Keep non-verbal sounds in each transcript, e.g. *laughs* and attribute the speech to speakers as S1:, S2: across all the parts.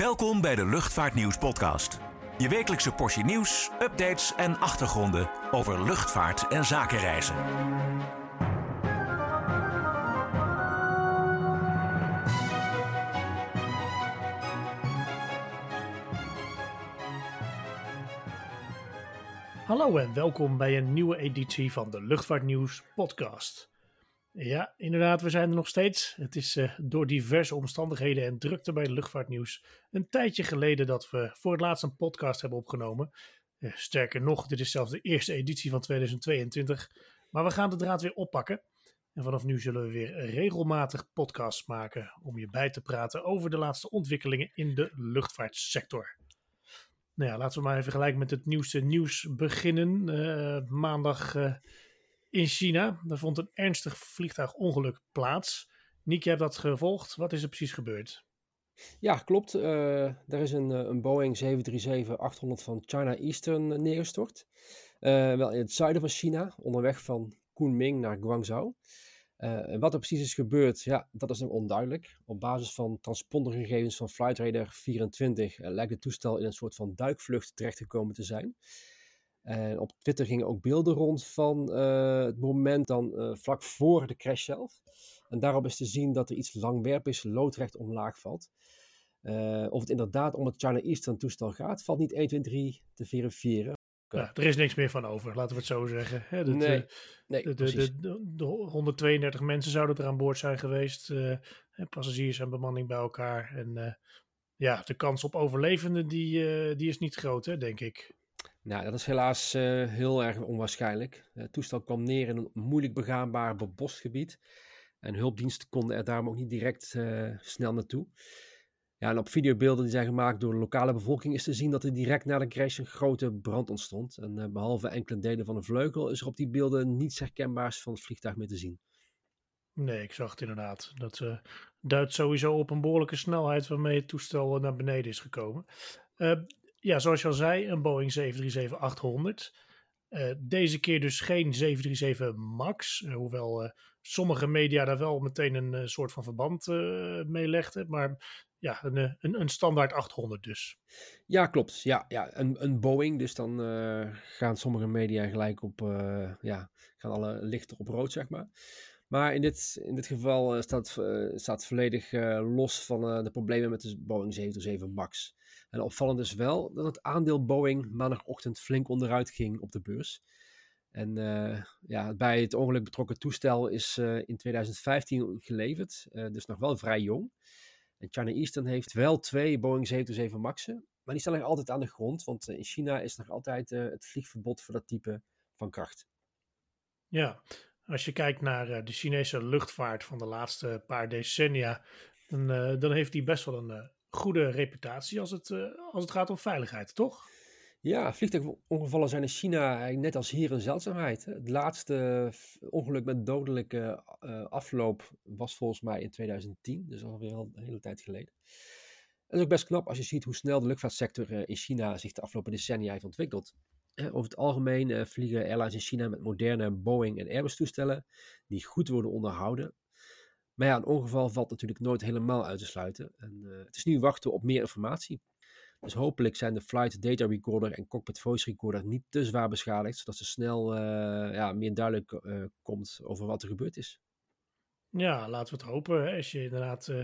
S1: Welkom bij de Luchtvaartnieuws podcast. Je wekelijkse portie nieuws, updates en achtergronden over luchtvaart en zakenreizen.
S2: Hallo en welkom bij een nieuwe editie van de Luchtvaartnieuws podcast. Ja, inderdaad, we zijn er nog steeds. Het is uh, door diverse omstandigheden en drukte bij de luchtvaartnieuws een tijdje geleden dat we voor het laatst een podcast hebben opgenomen. Uh, sterker nog, dit is zelfs de eerste editie van 2022. Maar we gaan de draad weer oppakken. En vanaf nu zullen we weer regelmatig podcasts maken om je bij te praten over de laatste ontwikkelingen in de luchtvaartsector. Nou ja, laten we maar even gelijk met het nieuwste nieuws beginnen. Uh, maandag in China. Daar vond een ernstig vliegtuigongeluk plaats. Niek, je hebt dat gevolgd. Wat is er precies gebeurd?
S3: Ja, klopt. Uh, er is een, een Boeing 737-800 van China Eastern neergestort. Uh, wel in het zuiden van China, onderweg van Kunming naar Guangzhou. En wat er precies is gebeurd, ja, dat is nog onduidelijk. Op basis van transpondergegevens van Flightradar 24 lijkt het toestel in een soort van duikvlucht terechtgekomen te zijn. En op Twitter gingen ook beelden rond van uh, het moment dan uh, vlak voor de crash zelf. En daarop is te zien dat er iets langwerpigs loodrecht omlaag valt. Uh, of het inderdaad om het China Eastern toestel gaat, valt niet 1, 2, 3 te verifiëren.
S2: Ja, er is niks meer van over, laten we het zo zeggen.
S3: Nee, nee,
S2: de, de, de, de, 132 mensen zouden er aan boord zijn geweest. passagiers en bemanning bij elkaar. En ja, de kans op overlevenden die, die is niet groot, hè, denk ik.
S3: Nou, dat is helaas uh, heel erg onwaarschijnlijk. Het toestel kwam neer in een moeilijk begaanbaar bebost gebied. En hulpdiensten konden er daarom ook niet direct uh, snel naartoe. Ja, en op videobeelden die zijn gemaakt door de lokale bevolking is te zien dat er direct na de crash een grote brand ontstond. En uh, behalve enkele delen van de vleugel is er op die beelden niets herkenbaars van het vliegtuig meer te zien.
S2: Nee, ik zag het inderdaad. Dat duidt sowieso op een behoorlijke snelheid waarmee het toestel naar beneden is gekomen. Ja, zoals je al zei, een Boeing 737-800. Uh, deze keer dus geen 737 MAX, uh, hoewel uh, sommige media daar wel meteen een soort van verband mee legden. Maar ja, een, een, een, standaard 800 dus.
S3: Ja, klopt. Ja, ja een, een Boeing, dus dan gaan sommige media gelijk op, ja, gaan alle lichten op rood, zeg maar. Maar in dit, in dit geval staat, staat volledig los van de problemen met de Boeing 737 MAX. En opvallend is wel dat het aandeel Boeing maandagochtend flink onderuit ging op de beurs. En uh, ja, bij het ongeluk betrokken toestel is uh, in 2015 geleverd, uh, dus nog wel vrij jong. En China Eastern heeft wel twee Boeing 737 Max'en, maar die staan nog altijd aan de grond, want in China is nog altijd het vliegverbod voor dat type van kracht.
S2: Ja, als je kijkt naar de Chinese luchtvaart van de laatste paar decennia, dan, dan heeft die best wel een goede reputatie als het, uh, als het gaat om veiligheid, toch?
S3: Ja, vliegtuigongevallen zijn in China net als hier een zeldzaamheid. Het laatste ongeluk met dodelijke uh, afloop was volgens mij in 2010, dus alweer al een hele tijd geleden. Het is ook best knap als je ziet hoe snel de luchtvaartsector in China zich de afgelopen decennia heeft ontwikkeld. Over het algemeen vliegen airlines in China met moderne Boeing en Airbus toestellen die goed worden onderhouden maar ja, een ongeval valt natuurlijk nooit helemaal uit te sluiten. En uh, het is nu wachten op meer informatie. Dus hopelijk zijn de flight data recorder en cockpit voice recorder niet te zwaar beschadigd, zodat er snel uh, ja, meer duidelijk uh, komt over wat er gebeurd is.
S2: Ja, laten we het hopen. Als je inderdaad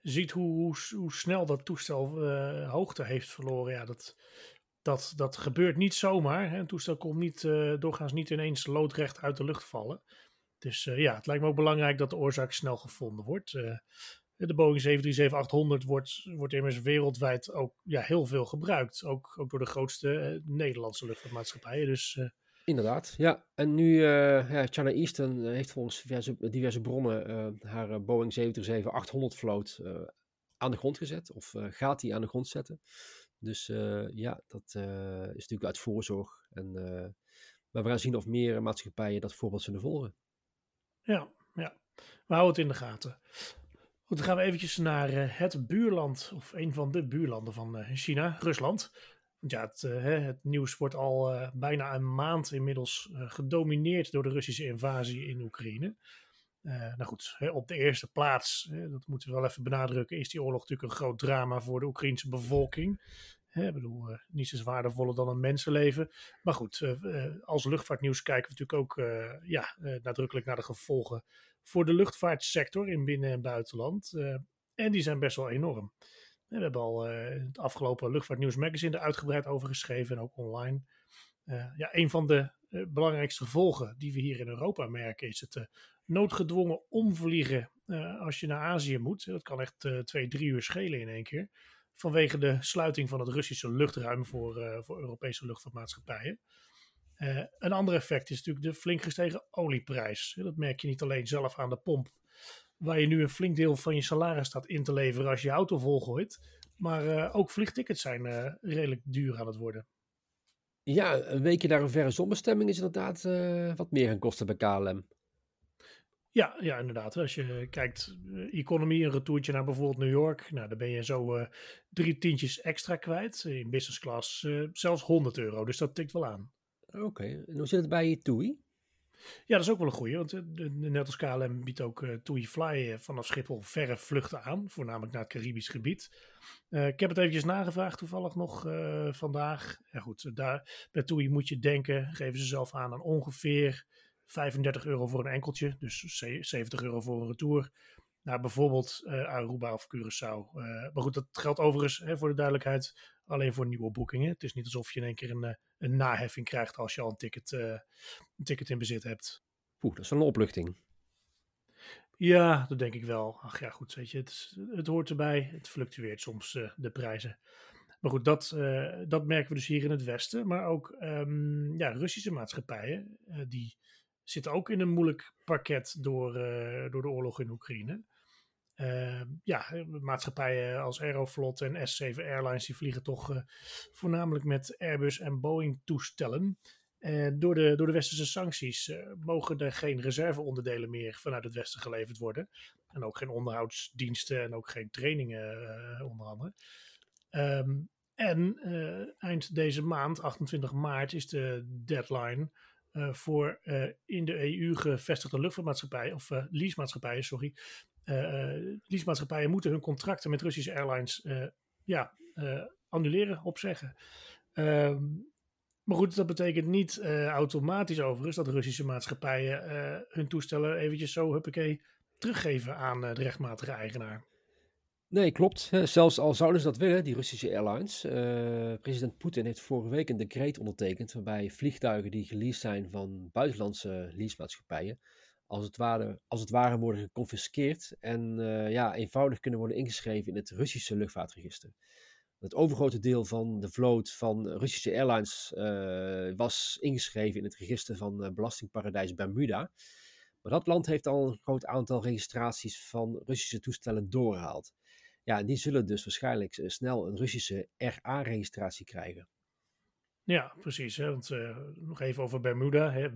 S2: ziet hoe, hoe, hoe, snel dat toestel hoogte heeft verloren, ja, dat, dat, dat gebeurt niet zomaar. Hè. Een toestel komt niet, doorgaans niet ineens loodrecht uit de lucht vallen. Dus uh, ja, het lijkt me ook belangrijk dat de oorzaak snel gevonden wordt. Uh, de Boeing 737-800 wordt, wordt immers wereldwijd ook ja, heel veel gebruikt. Ook, door de grootste uh, Nederlandse luchtvaartmaatschappijen. Dus,
S3: Inderdaad, ja. En nu, ja, China Eastern heeft volgens diverse, diverse bronnen haar Boeing 737-800 vloot aan de grond gezet. Of gaat die aan de grond zetten. Dus ja, dat is natuurlijk uit voorzorg. En, maar we gaan zien of meer maatschappijen dat voorbeeld zullen volgen.
S2: Ja, ja. We houden het in de gaten. Goed, dan gaan we eventjes naar uh, het buurland, of een van de buurlanden van uh, China, Rusland. Want ja, het, uh, het nieuws wordt al bijna een maand inmiddels gedomineerd door de Russische invasie in Oekraïne. nou goed, op de eerste plaats, dat moeten we wel even benadrukken, is die oorlog natuurlijk een groot drama voor de Oekraïnse bevolking. Ik bedoel, niet zo waardevoller dan een mensenleven. Maar goed, als luchtvaartnieuws kijken we natuurlijk ook ja, nadrukkelijk naar de gevolgen voor de luchtvaartsector in binnen- en buitenland. en die zijn best wel enorm. We hebben al het afgelopen Luchtvaartnieuws magazine er uitgebreid over geschreven en ook online. ja, een van de belangrijkste gevolgen die we hier in Europa merken is het noodgedwongen omvliegen als je naar Azië moet. Dat kan echt twee, drie uur schelen in één keer vanwege de sluiting van het Russische luchtruim voor, uh, voor Europese luchtvaartmaatschappijen. Uh, een ander effect is natuurlijk de flink gestegen olieprijs. Dat merk je niet alleen zelf aan de pomp, waar je nu een flink deel van je salaris staat in te leveren als je auto volgooit. Maar uh, ook vliegtickets zijn redelijk duur aan het worden.
S3: Ja, een weekje naar een verre zonbestemming is inderdaad wat meer gaan kosten bij KLM.
S2: Ja, ja, inderdaad. Als je kijkt, uh, economy, een retourtje naar bijvoorbeeld New York, nou, dan ben je zo uh, drie tientjes extra kwijt. In business class uh, zelfs 100 euro, dus dat tikt wel aan.
S3: Oké, okay. en hoe zit het bij TUI?
S2: Ja, dat is ook wel een goeie, want net als KLM biedt ook TUI Fly vanaf Schiphol verre vluchten aan, voornamelijk naar het Caribisch gebied. ik heb het eventjes nagevraagd toevallig nog vandaag. Ja goed, daar, bij TUI moet je denken, geven ze zelf aan, aan ongeveer 35 euro voor een enkeltje, dus 70 euro voor een retour. Naar bijvoorbeeld uh, Aruba of Curaçao. Uh, maar goed, dat geldt overigens hè, voor de duidelijkheid alleen voor nieuwe boekingen. Het is niet alsof je in één keer een, uh, een naheffing krijgt als je al een ticket, een ticket in bezit hebt.
S3: Oeh, dat is wel een opluchting.
S2: Ja, dat denk ik wel. Ach ja, goed, weet je, het, het hoort erbij. Het fluctueert soms de prijzen. Maar goed, dat, dat merken we dus hier in het Westen. Maar ook um, ja, Russische maatschappijen die zitten ook in een moeilijk pakket door, uh, door de oorlog in Oekraïne. Uh, ja, maatschappijen als Aeroflot en S7 Airlines die vliegen toch uh, voornamelijk met Airbus en Boeing toestellen. En door de, door de westerse sancties mogen er geen reserveonderdelen meer vanuit het westen geleverd worden. En ook geen onderhoudsdiensten en ook geen trainingen onder andere. Um, en eind deze maand, 28 maart, is de deadline uh, voor uh, in de EU gevestigde luchtvaartmaatschappijen, of uh, leasemaatschappijen, sorry. leasemaatschappijen moeten hun contracten met Russische airlines ja, annuleren, opzeggen. Um, maar goed, dat betekent niet automatisch overigens dat Russische maatschappijen hun toestellen eventjes zo, huppakee, teruggeven aan de rechtmatige eigenaar.
S3: Nee, klopt. Zelfs al zouden ze dat willen, die Russische airlines. Uh, president Poetin heeft vorige week een decreet ondertekend waarbij vliegtuigen die geleased zijn van buitenlandse leasemaatschappijen, als het ware, als het ware worden geconfiskeerd en uh, ja, eenvoudig kunnen worden ingeschreven in het Russische luchtvaartregister. Het overgrote deel van de vloot van Russische airlines uh, was ingeschreven in het register van belastingparadijs Bermuda. Maar dat land heeft al een groot aantal registraties van Russische toestellen doorgehaald. Ja, die zullen dus waarschijnlijk eh, snel een Russische RA-registratie krijgen.
S2: Ja, precies. Hè? Want uh, nog even over Bermuda. Hè?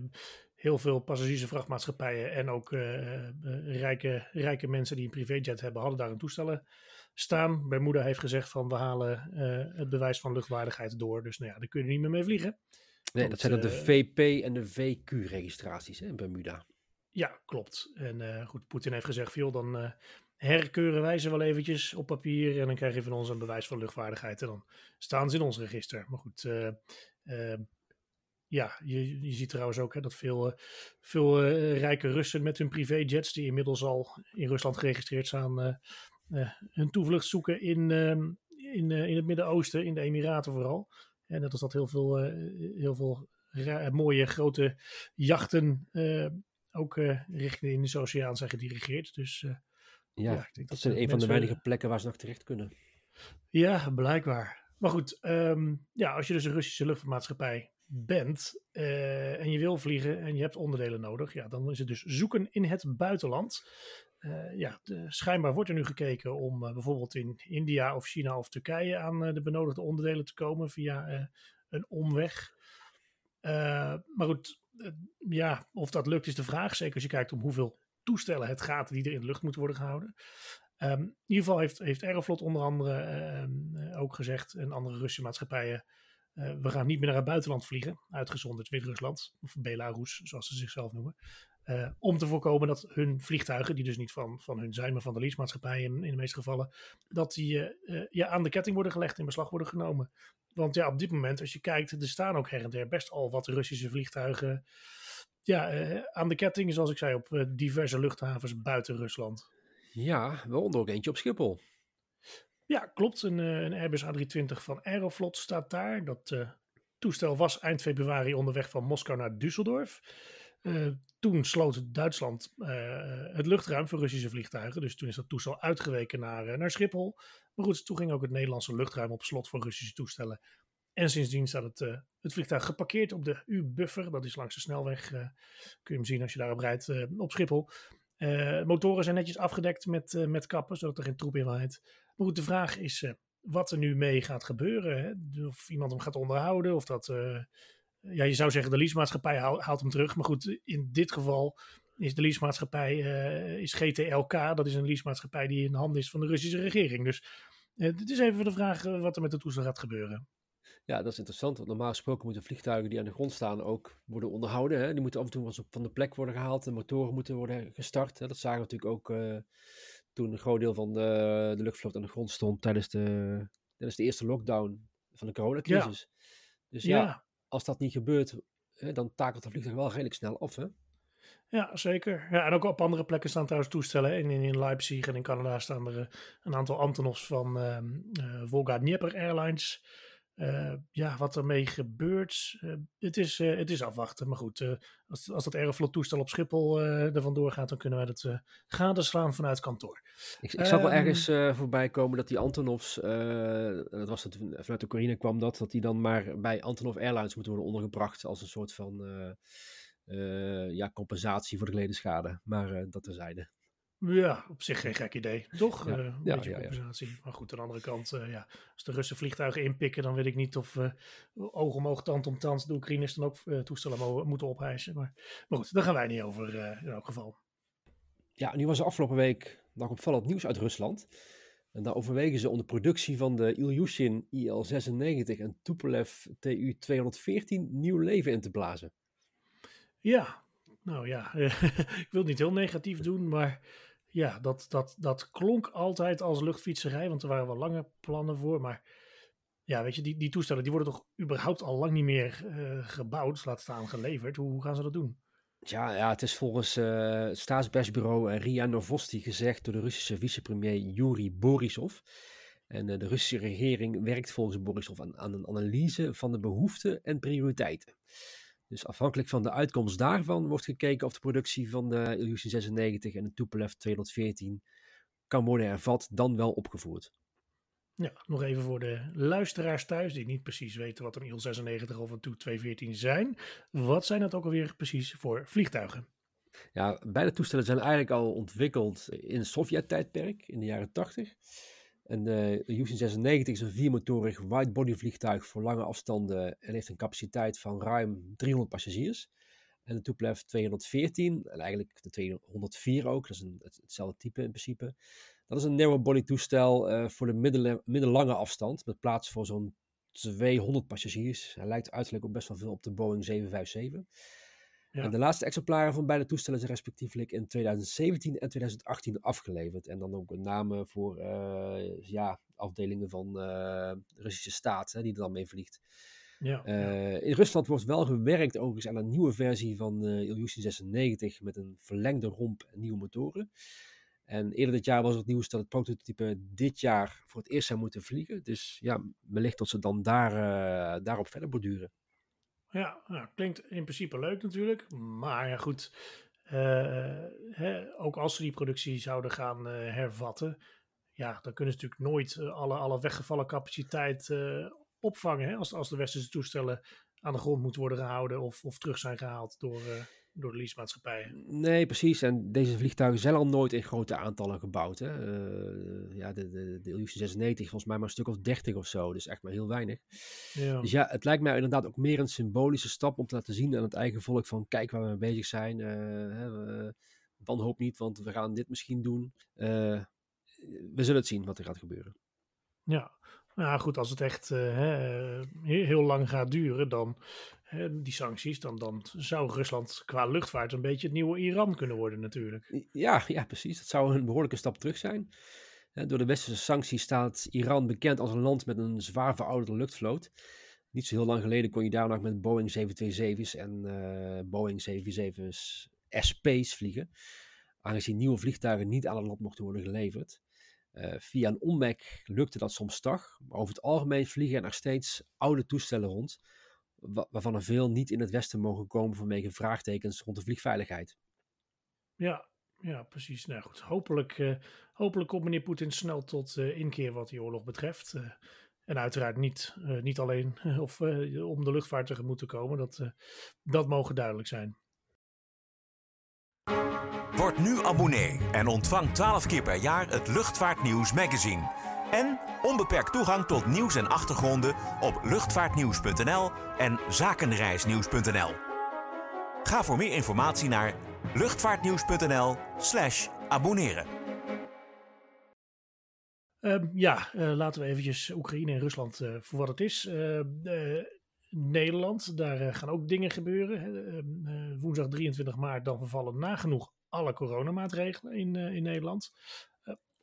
S2: Heel veel passagiers- en vrachtmaatschappijen en ook uh, rijke, rijke mensen die een privéjet hebben, hadden daar een toestellen staan. Bermuda heeft gezegd van we halen het bewijs van luchtwaardigheid door. Dus nou ja, daar kun je niet meer mee vliegen.
S3: Nee, Want, dat zijn dan de VP- en de VQ-registraties in Bermuda.
S2: Ja, klopt. En goed, Poetin heeft gezegd, joh, dan herkeuren wij ze wel eventjes op papier en dan krijg je van ons een bewijs van luchtvaardigheid en dan staan ze in ons register. Maar goed, uh, uh, ja, je, je ziet trouwens ook hè, dat veel, uh, veel rijke Russen met hun privéjets, die inmiddels al in Rusland geregistreerd staan, hun toevlucht zoeken in, ehm, in, in het Midden-Oosten, in de Emiraten vooral. En dat is dat heel veel, heel veel mooie grote jachten ook richting de Indische Oceaan zijn gedirigeerd. Dus
S3: ja, ja ik denk dat, zijn een van de weinige plekken waar ze nog terecht kunnen.
S2: Ja, blijkbaar. Maar goed, um, ja, als je dus een Russische luchtvaartmaatschappij bent uh, en je wil vliegen en je hebt onderdelen nodig, ja, dan is het dus zoeken in het buitenland. Uh, ja, de, schijnbaar wordt er nu gekeken om uh, bijvoorbeeld in India of China of Turkije aan de benodigde onderdelen te komen via een omweg. maar goed, ja, of dat lukt is de vraag. Zeker als je kijkt om hoeveel toestellen het gaat die er in de lucht moeten worden gehouden. Um, in ieder geval heeft, heeft Aeroflot onder andere um, ook gezegd, en andere Russische maatschappijen, uh, we gaan niet meer naar het buitenland vliegen, uitgezonderd Wit-Rusland, of Belarus, zoals ze zichzelf noemen. Uh, om te voorkomen dat hun vliegtuigen, die dus niet van, van hun zijn, maar van de leasemaatschappij in, in de meeste gevallen, dat die uh, ja, aan de ketting worden gelegd, in beslag worden genomen. Want ja, op dit moment, als je kijkt, er staan ook her en der best al wat Russische vliegtuigen ja, uh, aan de ketting, zoals ik zei, op diverse luchthavens buiten Rusland.
S3: Ja, wel ook eentje op Schiphol.
S2: Ja, klopt. Een, een Airbus A320 van Aeroflot staat daar. Dat toestel was eind februari onderweg van Moskou naar Düsseldorf. Uh, toen sloot Duitsland uh, het luchtruim voor Russische vliegtuigen. Dus toen is dat toestel uitgeweken naar, uh, naar Schiphol. Maar goed, toen ging ook het Nederlandse luchtruim op slot voor Russische toestellen. En sindsdien staat het, het vliegtuig geparkeerd op de U-buffer. Dat is langs de snelweg. kun je hem zien als je daarop rijdt op Schiphol. motoren zijn netjes afgedekt met, met kappen, zodat er geen troep in waait. Maar goed, de vraag is wat er nu mee gaat gebeuren. Of iemand hem gaat onderhouden, of dat ja, je zou zeggen de leasemaatschappij haalt hem terug. Maar goed, in dit geval is de leasemaatschappij is GTLK. Dat is een leasemaatschappij die in handen is van de Russische regering. Dus uh, het is even de vraag wat er met de toestel gaat gebeuren.
S3: Ja, dat is interessant. Want normaal gesproken moeten vliegtuigen die aan de grond staan ook worden onderhouden. Hè? Die moeten af en toe van de plek worden gehaald. De motoren moeten worden gestart. Hè? Dat zagen we natuurlijk ook toen een groot deel van de, de luchtvloot aan de grond stond tijdens de, tijdens de eerste lockdown van de coronacrisis. Ja. Dus ja, ja als dat niet gebeurt, hè, dan takelt de vliegtuig wel redelijk snel af. Hè?
S2: Ja, zeker. Ja, en ook op andere plekken staan trouwens toestellen. En in, in Leipzig en in Canada staan er eh, een aantal Antonovs van uh, uh, Volga Dnieper Airlines. Uh, ja, wat ermee gebeurt, uh, het, is, uh, het is afwachten. Maar goed, als, als dat Aeroflot toestel op Schiphol er vandoor gaat, dan kunnen wij dat gadeslaan vanuit kantoor.
S3: Ik, ik zag wel ehm, ergens voorbij komen dat die Antonovs, dat was het, vanuit de Oekraïne kwam dat, dat die dan maar bij Antonov Airlines moeten worden ondergebracht als een soort van ja, compensatie voor de geleden schade. Maar dat terzijde.
S2: Ja, op zich geen gek idee, toch? Ja, uh, een ja, beetje ja, compensatie. Maar goed, aan de andere kant, uh, ja, als de Russen vliegtuigen inpikken, dan weet ik niet of uh, oog om oog, tand om tand de Oekraïners dan ook toestellen moeten ophijsen. Maar, maar goed, daar gaan wij niet over in elk geval.
S3: Ja, nu was er afgelopen week nog opvallend nieuws uit Rusland. En daar overwegen ze om de productie van de Ilyushin IL-96 en Tupolev Tu-214 nieuw leven in te blazen.
S2: Ja, nou ja, *laughs* ik wil het niet heel negatief doen, maar ja, dat, dat, dat klonk altijd als luchtfietserij, want er waren wel lange plannen voor. Maar ja, weet je, die, die toestellen die worden toch überhaupt al lang niet meer uh, gebouwd, laat staan geleverd. Hoe, gaan ze dat doen?
S3: Ja, ja het is volgens uh, het staatspersbureau uh, RIA Novosti gezegd door de Russische vicepremier Yuri Borisov. En de Russische regering werkt volgens Borisov aan, aan een analyse van de behoeften en prioriteiten. Dus afhankelijk van de uitkomst daarvan wordt gekeken of de productie van de Illusion 96 en de Tupolev 214 kan worden hervat, dan wel opgevoerd.
S2: Ja, nog even voor de luisteraars thuis die niet precies weten wat een IL-96 of een Tu-214 zijn. Wat zijn dat ook alweer precies voor vliegtuigen?
S3: Ja, beide toestellen zijn eigenlijk al ontwikkeld in het Sovjet-tijdperk in de jaren 80. En de U-96 is een viermotorig widebody vliegtuig voor lange afstanden en heeft een capaciteit van ruim 300 passagiers. En de Tupolev 214, en eigenlijk de 204 ook, dat is een, hetzelfde type in principe. Dat is een narrow-body toestel uh, voor de middellange afstand, met plaats voor zo'n 200 passagiers. Hij lijkt uiterlijk ook best wel veel op de Boeing 757. En de laatste exemplaren van beide toestellen zijn respectievelijk in 2017 en 2018 afgeleverd. En dan ook met name voor uh, ja, afdelingen van uh, de Russische staat, hè, die er dan mee vliegt. Ja, uh, In Rusland wordt wel gewerkt overigens aan een nieuwe versie van uh, Ilyushin 96 met een verlengde romp en nieuwe motoren. En eerder dit jaar was het nieuws dat het prototype dit jaar voor het eerst zou moeten vliegen. Dus ja, wellicht dat ze dan daar, daarop verder borduren.
S2: Ja, nou, klinkt in principe leuk natuurlijk. Maar ja, goed. Uh, hè, ook als ze die productie zouden gaan uh, hervatten. Ja, dan kunnen ze natuurlijk nooit uh, alle, alle weggevallen capaciteit opvangen. Hè, als, als de westerse toestellen aan de grond moeten worden gehouden of, of terug zijn gehaald door, door de leasemaatschappijen.
S3: Nee, precies. En deze vliegtuigen zijn al nooit in grote aantallen gebouwd. Hè? Uh, ja, de, de, de Illusion 96 volgens mij maar een stuk of 30 of zo. Dus echt maar heel weinig. Ja. Dus ja, het lijkt mij inderdaad ook meer een symbolische stap om te laten zien aan het eigen volk van kijk waar we mee bezig zijn. Uh, hè, wanhoop niet, want we gaan dit misschien doen. Uh, we zullen het zien wat er gaat gebeuren.
S2: Ja, Nou goed, als het echt heel lang gaat duren, dan die sancties, dan, dan zou Rusland qua luchtvaart een beetje het nieuwe Iran kunnen worden natuurlijk.
S3: Ja, ja precies. Dat zou een behoorlijke stap terug zijn. Door de westerse sancties staat Iran bekend als een land met een zwaar verouderde luchtvloot. Niet zo heel lang geleden kon je daar nog met Boeing 727's en uh, Boeing 747's SP's vliegen. Aangezien nieuwe vliegtuigen niet aan het land mochten worden geleverd. Uh, via een omweg lukte dat soms toch. Maar over het algemeen vliegen er nog steeds oude toestellen rond. Waarvan er veel niet in het Westen mogen komen vanwege vraagtekens rond de vliegveiligheid.
S2: Ja, ja, precies. Nou goed, hopelijk, uh, hopelijk komt meneer Poetin snel tot uh, inkeer wat die oorlog betreft. Uh, en uiteraard niet, niet alleen *laughs* of, om de luchtvaart tegemoet te komen. Dat, dat mogen duidelijk zijn.
S1: Word nu abonnee en ontvang 12 keer per jaar het Luchtvaartnieuws magazine. En onbeperkt toegang tot nieuws en achtergronden op luchtvaartnieuws.nl en zakenreisnieuws.nl. Ga voor meer informatie naar luchtvaartnieuws.nl/slash abonneren.
S2: Uh, ja, uh, laten we eventjes Oekraïne en Rusland uh, voor wat het is. Uh, Nederland, daar gaan ook dingen gebeuren. Ehm, woensdag 23 maart dan vervallen nagenoeg alle coronamaatregelen in, in Nederland.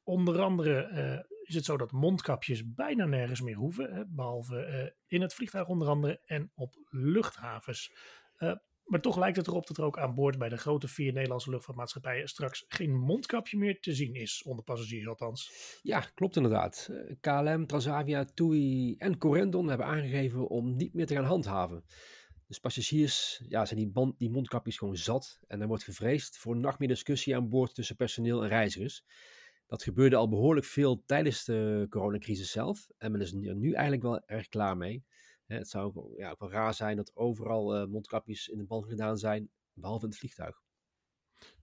S2: onder andere is het zo dat mondkapjes bijna nergens meer hoeven. Hè, behalve in het vliegtuig onder andere en op luchthavens. Maar toch lijkt het erop dat er ook aan boord bij de grote vier Nederlandse luchtvaartmaatschappijen straks geen mondkapje meer te zien is, onder passagiers althans.
S3: Ja, klopt inderdaad. Eh, KLM, Transavia, TUI en Corendon hebben aangegeven om niet meer te gaan handhaven. Dus passagiers ja, zijn die mondkapjes gewoon zat en er wordt gevreesd voor nog meer discussie aan boord tussen personeel en reizigers. Dat gebeurde al behoorlijk veel tijdens de coronacrisis zelf en men is nu eigenlijk wel erg klaar mee. Het zou ook, ja, ook wel raar zijn dat overal uh, mondkapjes in de band gedaan zijn, behalve in het vliegtuig.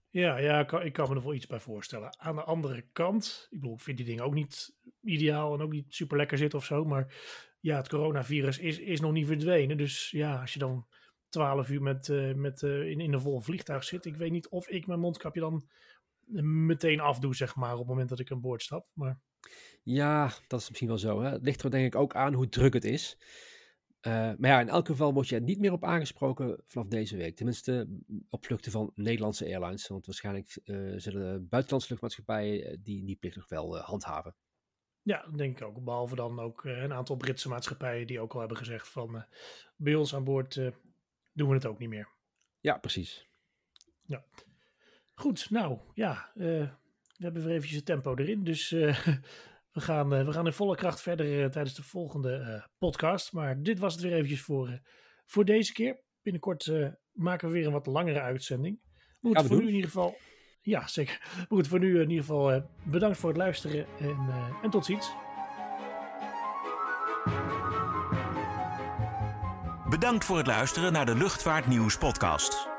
S2: Ja, ja ik, kan, me er wel iets bij voorstellen. Aan de andere kant, ik bedoel, ik vind die dingen ook niet ideaal en ook niet super lekker zitten of zo. Maar ja, het coronavirus is, is nog niet verdwenen. Dus ja, als je dan twaalf uur met, uh, met, uh, in, in een vol vliegtuig zit, ik weet niet of ik mijn mondkapje dan meteen afdoe, zeg maar, op het moment dat ik aan boord stap. Maar...
S3: Ja, dat is misschien wel zo. Hè? Het ligt er denk ik ook aan hoe druk het is. Uh, maar ja, in elk geval word je er niet meer op aangesproken vanaf deze week. Tenminste, op vluchten van Nederlandse airlines. Want waarschijnlijk uh, zullen buitenlandse luchtmaatschappijen eh, die, die plicht nog wel uh, handhaven.
S2: Ja, denk ik ook. Behalve dan ook een aantal Britse maatschappijen die ook al hebben gezegd van bij ons aan boord doen we het ook niet meer.
S3: Ja, precies.
S2: Ja. Goed, nou ja, we hebben weer eventjes het tempo erin. Dus *laughs* We gaan, uh, we gaan in volle kracht verder uh, tijdens de volgende uh, podcast. Maar dit was het weer eventjes voor, voor deze keer. Binnenkort maken we weer een wat langere uitzending. Maar goed, voor doen. nu in ieder geval. Ja, zeker. *laughs* Goed, voor nu in ieder geval bedankt voor het luisteren en, en tot ziens.
S1: Bedankt voor het luisteren naar de Luchtvaartnieuws podcast.